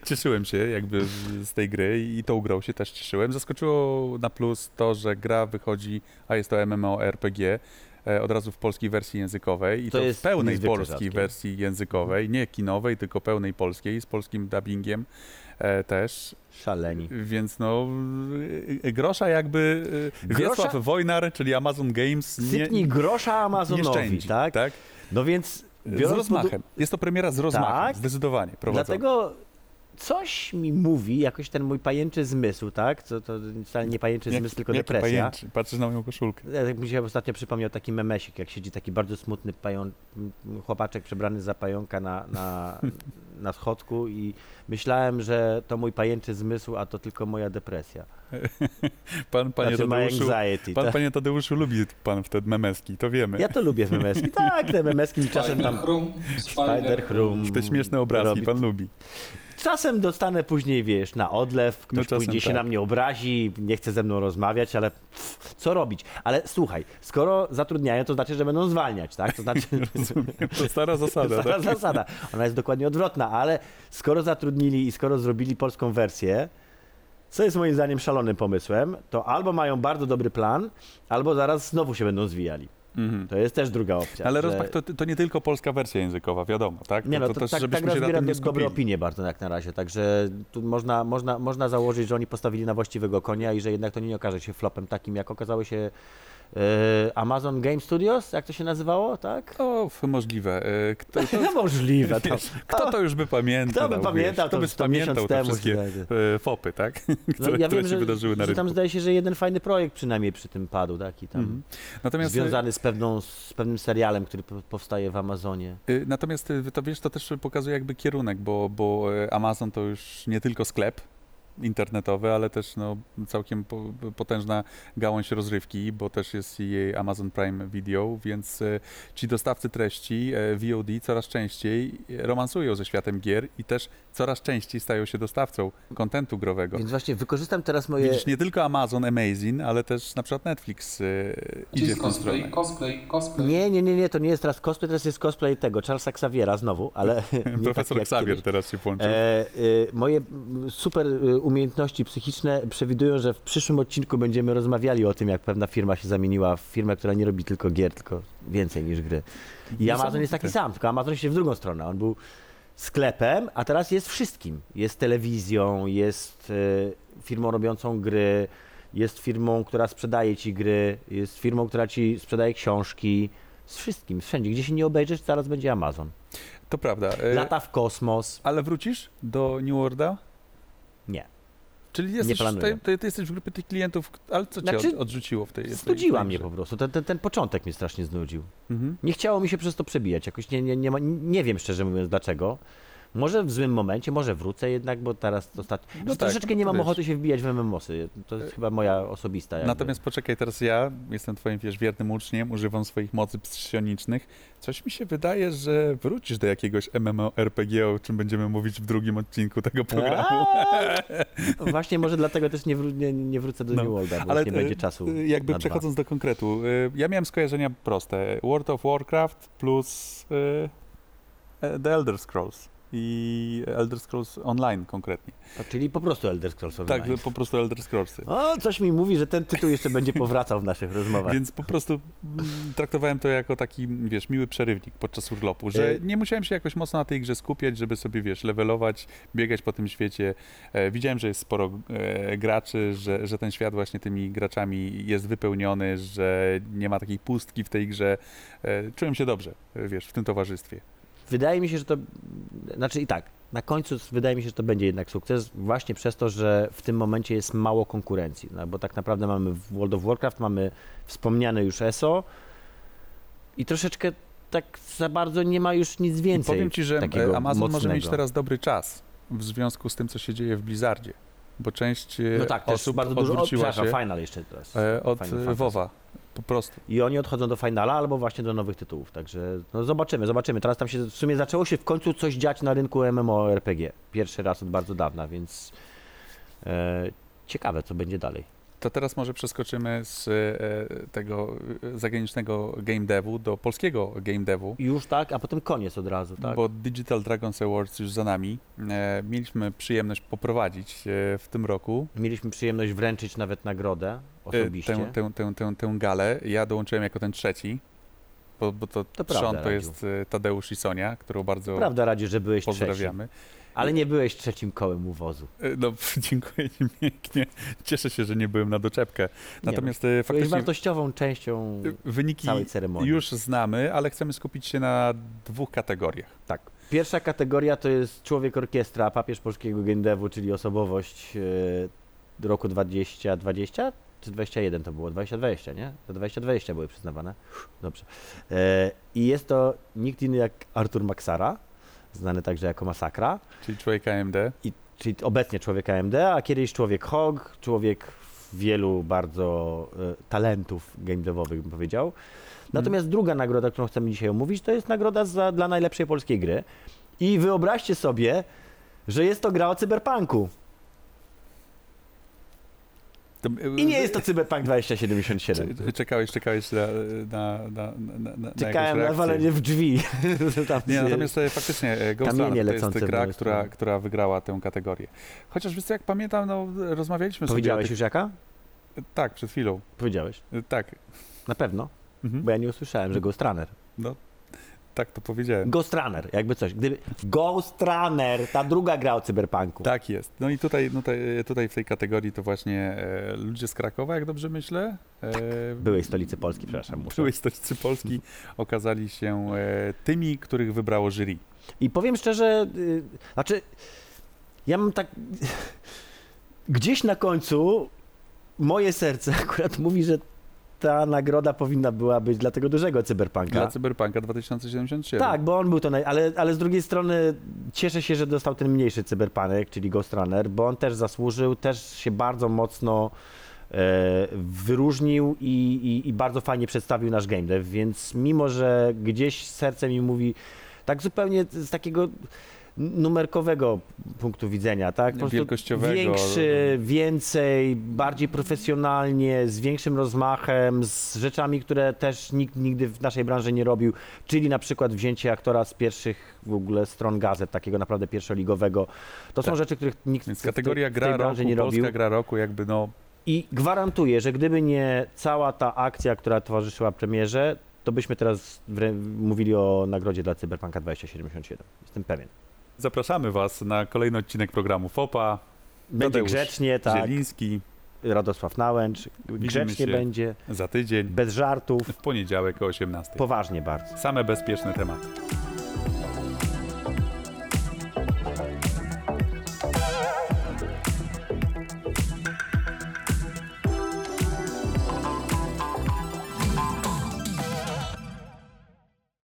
Cieszyłem się jakby z- tej gry i tą grą się też cieszyłem. Zaskoczyło na plus to, że gra wychodzi, a jest to MMORPG, e, od razu w polskiej wersji językowej i To to, w pełnej polskiej rzadkie. wersji językowej, nie kinowej, tylko pełnej polskiej, z polskim dubbingiem też. Szaleni. Więc no, y, grosza jakby Grosza? Wiesław Wojnar, czyli Amazon Games, Sypnij grosza nie Amazonowi, szczędzi, tak? tak? No więc Z biorąc pod- rozmachem. Jest to premiera z rozmachem, Tak? zdecydowanie prowadzona. Dlatego coś mi mówi, jakoś ten mój pajęczy zmysł, tak? Co to wcale nie pajęczy Jak- zmysł, tylko jaki depresja. pajęczy? Patrzysz na moją koszulkę. Ja Tak mi się ostatnio przypomniał taki memesik, jak siedzi taki bardzo smutny pają... chłopaczek przebrany za pająka na, na, na schodku i myślałem, że to mój pajęczy zmysł, a to tylko moja depresja. Pan, panie znaczy Tadeuszu, anxiety. pan, tak? panie Tadeuszu lubi pan wtedy memeski, to wiemy. Ja to lubię memeski. Tak, te memeski mi czasem tam... Spider-Hrum, Spider-Hrum. Te śmieszne obrazki robi. pan lubi. Czasem dostanę później, wiesz, na odlew, ktoś No pójdzie się tak. na mnie obrazi, nie chce ze mną rozmawiać, ale pff, co robić? Ale słuchaj, skoro zatrudniają, to znaczy, że będą zwalniać, tak? To znaczy, To stara zasada, stara tak? zasada. Ona jest dokładnie odwrotna, ale skoro zatrudnili i skoro zrobili polską wersję, co jest moim zdaniem szalonym pomysłem, to albo mają bardzo dobry plan, albo zaraz znowu się będą zwijali. Mhm. To jest też druga opcja. Ale że- rozmach to, to nie tylko polska wersja językowa, wiadomo, tak? Nie no, to, to, też, tak, tak żebyśmy się na tym nie dobre opinie bardzo jak na razie, także tu można, można, można założyć, że oni postawili na właściwego konia i że jednak to nie okaże się flopem takim, jak okazały się Amazon Game Studios, jak to się nazywało, tak? O, możliwe. E, Kto, to, No możliwe. To, wiesz, kto to już by pamiętał? Kto by wiesz, pamiętał, kto to by spamiętał te wszystkie e, fopy, tak? No, które, ja które wiem, się że, wydarzyły na że tam rynku. zdaje się, że jeden fajny projekt przynajmniej przy tym padł, taki tam Mhm. Natomiast, e, związany z, pewną, z pewnym serialem, który po- powstaje w Amazonie. Natomiast to wiesz, to też pokazuje jakby kierunek, bo, bo Amazon to już nie tylko sklep internetowy, ale też no, całkiem po, potężna gałąź rozrywki, bo też jest jej Amazon Prime Video, więc y, ci dostawcy treści y, VOD coraz częściej romansują ze światem gier i też coraz częściej stają się dostawcą kontentu growego. Więc właśnie wykorzystam teraz moje... Widzisz, nie tylko Amazon Amazing, ale też na przykład Netflix idzie jest w cosplay? stronę. Cosplay, cosplay. Nie, nie, nie, nie, to nie jest teraz cosplay, teraz jest cosplay tego, Charlesa Xaviera znowu, ale Profesor jak Xavier kiedyś. teraz się włączył. E, y, moje super umiejętności psychiczne przewidują, że w przyszłym odcinku będziemy rozmawiali o tym, jak pewna firma się zamieniła w firmę, która nie robi tylko gier, tylko więcej niż gry. I Amazon jest taki Niesamowite. sam, tylko Amazon się w drugą stronę. On był sklepem, a teraz jest wszystkim. Jest telewizją, jest y, firmą robiącą gry, jest firmą, która sprzedaje ci gry, jest firmą, która ci sprzedaje książki, z wszystkim, wszędzie. Gdzie się nie obejrzysz, zaraz będzie Amazon. To prawda. E, Lata w kosmos. Ale wrócisz do New Worlda? Nie. Czyli jesteś, planuję. ty, ty jesteś w grupie tych klientów, ale co cię Znaczy, od, odrzuciło w tej Znudziła tej mnie po prostu. Ten, ten, ten początek mnie strasznie znudził. Mhm. Nie chciało mi się przez to przebijać. Jakoś nie, nie, nie, ma, nie wiem szczerze mówiąc dlaczego. Może w złym momencie, może wrócę jednak, bo teraz ostatnio. No tak, troszeczkę nie mam wiesz. ochoty się wbijać w MMOsy. To jest chyba moja osobista. Jakby. Natomiast poczekaj, teraz ja jestem twoim, wiesz, wiernym uczniem, używam swoich mocy psionicznych. Coś mi się wydaje, że wrócisz do jakiegoś MMORPG, o czym będziemy mówić w drugim odcinku tego programu. Aaa! No Właśnie może dlatego też nie, wró- nie, nie wrócę do No, New Worlda, bo Ale nie e, będzie czasu. e, Jakby na dwa. przechodząc do konkretu, e, ja miałem skojarzenia proste. World of Warcraft plus The Elder Scrolls i Elder Scrolls Online konkretnie. A, Czyli po prostu Elder Scrolls Online. Tak, po prostu Elder Scrollsy. O, coś mi mówi, że ten tytuł jeszcze będzie powracał w naszych rozmowach. Więc po prostu mm, traktowałem to jako taki, wiesz, miły przerywnik podczas urlopu, że E- nie musiałem się jakoś mocno na tej grze skupiać, żeby sobie, wiesz, levelować, biegać po tym świecie. E, widziałem, że jest sporo e, graczy, że, że ten świat właśnie tymi graczami jest wypełniony, że nie ma takiej pustki w tej grze. Czułem się dobrze, wiesz, w tym towarzystwie. Wydaje mi się, że to. Znaczy i tak, na końcu wydaje mi się, że to będzie jednak sukces, właśnie przez to, że w tym momencie jest mało konkurencji. No, bo tak naprawdę mamy w World of Warcraft, mamy wspomniane już ESO i troszeczkę tak za bardzo nie ma już nic I więcej. powiem ci, że e, Amazon może mocnego. mieć teraz dobry czas w związku z tym, co się dzieje w Blizzardzie. Bo część e, No tak, też osób bardzo dużo. O, odwróciła się Final jeszcze teraz. e, od. WoWa. Po prostu. I oni odchodzą do Finala albo właśnie do nowych tytułów. Także no zobaczymy, zobaczymy. Teraz tam się w sumie zaczęło się w końcu coś dziać na rynku MMORPG. Pierwszy raz od bardzo dawna, więc e, ciekawe, co będzie dalej. To teraz może przeskoczymy z e, tego e, zagranicznego game devu do polskiego game devu, Już tak, a potem koniec od razu, tak? bo Digital Dragons Awards już za nami. E, mieliśmy przyjemność poprowadzić w tym roku Mieliśmy przyjemność wręczyć nawet nagrodę osobiście. tę, tę, tę, tę, tę galę. Ja dołączyłem jako ten trzeci, bo, bo to, To trzon prawda, to jest Tadeusz i Sonia, którą bardzo Prawda, Radziu, że byłeś trzeci, pozdrawiamy. Ale nie byłeś trzecim kołem uwozu. E, No, dziękuję ci pięknie. Cieszę się, że nie byłem na doczepkę. Nie Natomiast e, no, byłeś faktycznie wartościową częścią wyniki całej ceremonii. już znamy, ale chcemy skupić się na dwóch kategoriach. Tak. Pierwsza kategoria to jest człowiek orkiestra, papież polskiego gendewu, czyli osobowość e, roku 2020 czy 21 to było? 2020, nie? To 2020 były przyznawane. Dobrze. E, I jest to nikt inny jak Artur Maksara, znany także jako Masakra, Czyli człowiek AMD. i, czyli obecnie człowiek AMD, a kiedyś człowiek HOG, człowiek wielu bardzo e, talentów game devowych, bym powiedział. Natomiast druga nagroda, którą chcemy dzisiaj omówić, to jest nagroda za, dla najlepszej polskiej gry. I wyobraźcie sobie, że jest to gra o cyberpunku. I nie jest to Cyberpunk 2077. Cze- Czekałeś, czekałeś na, na, na, na, Czekałem na walenie w drzwi. Tam Nie, natomiast e, faktycznie e, Ghost Runner to jest gra, która, stronę. która wygrała tę kategorię. Chociaż wiesz jak pamiętam, no, rozmawialiśmy Powiedziałeś sobie o już jaka? tych... Tak, przed chwilą. Powiedziałeś. E, Tak. Na pewno. Mhm. Bo ja nie usłyszałem, że Ghost Runner. No, tak to powiedziałem. Ghost Runner, jakby coś. Gdyby... Ghost Runner, ta druga gra o cyberpunku. Tak jest. No i tutaj, no tutaj, w tej kategorii to właśnie e, ludzie z Krakowa, jak dobrze myślę. E, Byłej stolicy Polski, przepraszam. Muszę. byłej stolicy Polski okazali się e, tymi, których wybrało jury. I powiem szczerze, y, znaczy, ja mam tak. Gdzieś na końcu moje serce akurat mówi, że ta nagroda powinna była być dla tego dużego cyberpunka. Dla Cyberpunka 2077. Tak, bo on był to, naj... ale, ale z drugiej strony cieszę się, że dostał ten mniejszy cyberpunk, czyli Ghost Runner, bo on też zasłużył, też się bardzo mocno e, wyróżnił i, i, i bardzo fajnie przedstawił nasz game dev, więc mimo, że gdzieś serce mi mówi tak zupełnie z takiego numerkowego punktu widzenia, tak? Po Wielkościowego. Większy, więcej, bardziej profesjonalnie, z większym rozmachem, z rzeczami, które też nikt nigdy w naszej branży nie robił, czyli na przykład wzięcie aktora z pierwszych w ogóle stron gazet, takiego naprawdę pierwszoligowego. To są Tak. rzeczy, których nikt Więc w, kategoria w tej gra roku, branży nie polska robił. gra roku, jakby no I gwarantuję, że gdyby nie cała ta akcja, która towarzyszyła premierze, to byśmy teraz wrę- mówili o nagrodzie dla Cyberpunka 2077. Jestem pewien. Zapraszamy Was na kolejny odcinek programu FOPA. Będzie Tadeusz grzecznie, tak. Zieliński. Radosław Nałęcz. Grzecznie będzie, Za tydzień, bez żartów, w poniedziałek o 18. poważnie bardzo. Same bezpieczne tematy.